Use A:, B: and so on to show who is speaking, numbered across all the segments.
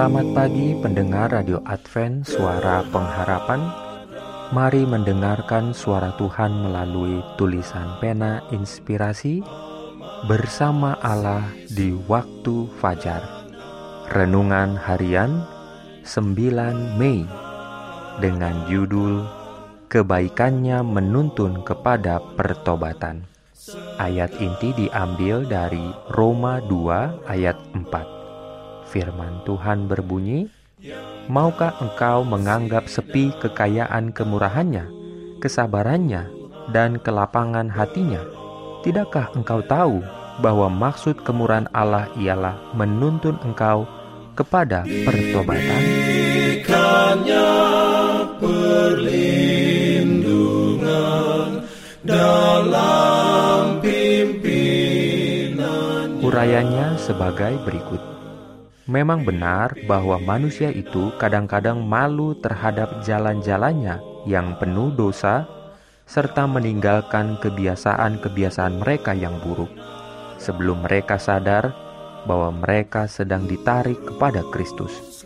A: Selamat pagi pendengar Radio Advent Suara Pengharapan. Mari mendengarkan suara Tuhan melalui tulisan pena inspirasi Bersama Allah di waktu fajar. Renungan harian 9 Mei Dengan judul Kebaikannya menuntun kepada pertobatan. Ayat inti diambil dari Roma 2 ayat 4 Firman Tuhan berbunyi, Maukah engkau menganggap sepi kekayaan kemurahannya, kesabarannya, dan kelapangan hatinya? Tidakkah engkau tahu bahwa maksud kemurahan Allah ialah menuntun engkau kepada pertobatan? Urayanya sebagai berikut. Memang benar bahwa manusia itu kadang-kadang malu terhadap jalan-jalannya yang penuh dosa, serta meninggalkan kebiasaan-kebiasaan mereka yang buruk, sebelum mereka sadar bahwa mereka sedang ditarik kepada Kristus.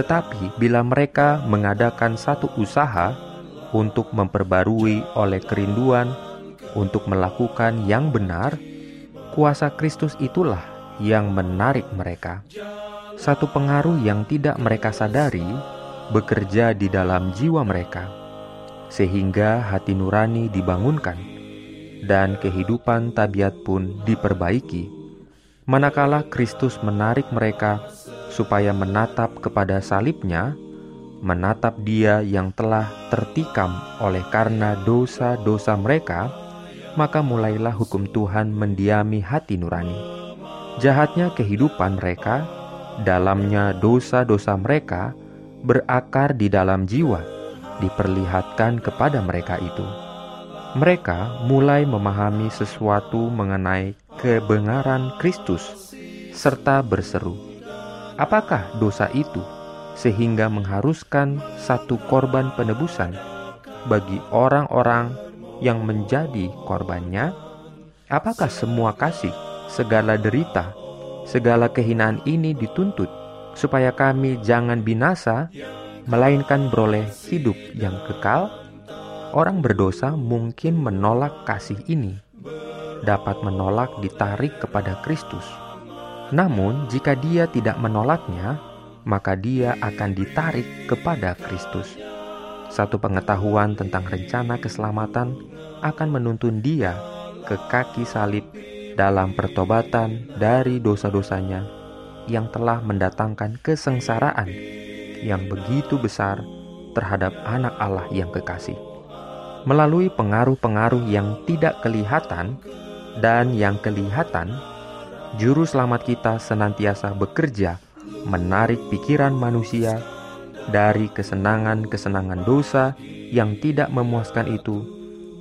A: Tetapi bila mereka mengadakan satu usaha untuk memperbarui oleh kerinduan untuk melakukan yang benar, kuasa Kristus itulah yang menarik mereka satu pengaruh yang tidak mereka sadari bekerja di dalam jiwa mereka, sehingga hati nurani dibangunkan dan kehidupan tabiat pun diperbaiki. Manakala Kristus menarik mereka supaya menatap kepada salibnya, menatap Dia yang telah tertikam oleh karena dosa-dosa mereka, maka mulailah hukum Tuhan mendiami hati nurani. Jahatnya kehidupan mereka dalamnya dosa-dosa mereka berakar di dalam jiwa, diperlihatkan kepada mereka itu. Mereka mulai memahami sesuatu mengenai kebenaran Kristus, serta berseru, "Apakah dosa itu sehingga mengharuskan satu korban penebusan bagi orang-orang yang menjadi korbannya? Apakah semua kasih, segala derita, segala kehinaan ini dituntut supaya kami jangan binasa, melainkan beroleh hidup yang kekal. Orang berdosa mungkin menolak kasih ini, dapat menolak ditarik kepada Kristus. Namun, jika dia tidak menolaknya, maka dia akan ditarik kepada Kristus. Satu pengetahuan tentang rencana keselamatan akan menuntun dia ke kaki salib dalam pertobatan dari dosa-dosanya yang telah mendatangkan kesengsaraan yang begitu besar terhadap anak Allah yang kekasih. Melalui pengaruh-pengaruh yang tidak kelihatan dan yang kelihatan, juru selamat kita senantiasa bekerja menarik pikiran manusia dari kesenangan-kesenangan dosa yang tidak memuaskan itu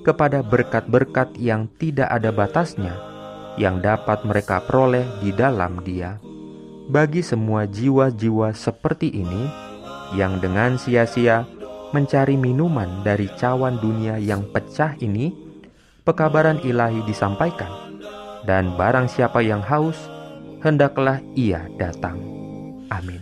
A: kepada berkat-berkat yang tidak ada batasnya yang dapat mereka peroleh di dalam Dia. Bagi semua jiwa-jiwa seperti ini yang dengan sia-sia mencari minuman dari cawan dunia yang pecah ini, pekabaran ilahi disampaikan, dan barang siapa yang haus, hendaklah ia datang. Amin.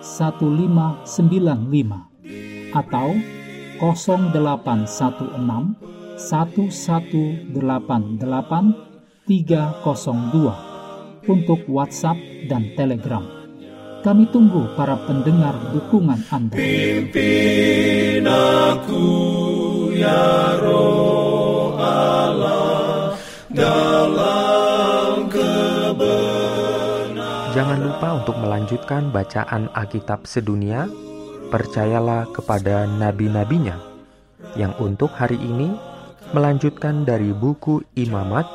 B: 1595 atau 0816 1188 302 untuk WhatsApp dan Telegram. Kami tunggu para pendengar dukungan Anda.
C: Pimpin aku ya roh Allah dalam
A: Jangan lupa untuk melanjutkan bacaan Alkitab sedunia. Percayalah kepada nabi-nabinya yang untuk hari ini melanjutkan dari buku Imamat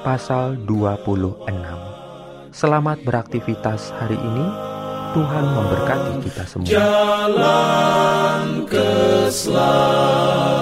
A: pasal 26. Selamat beraktivitas hari ini. Tuhan memberkati kita semua.
C: Jalan keselamatan.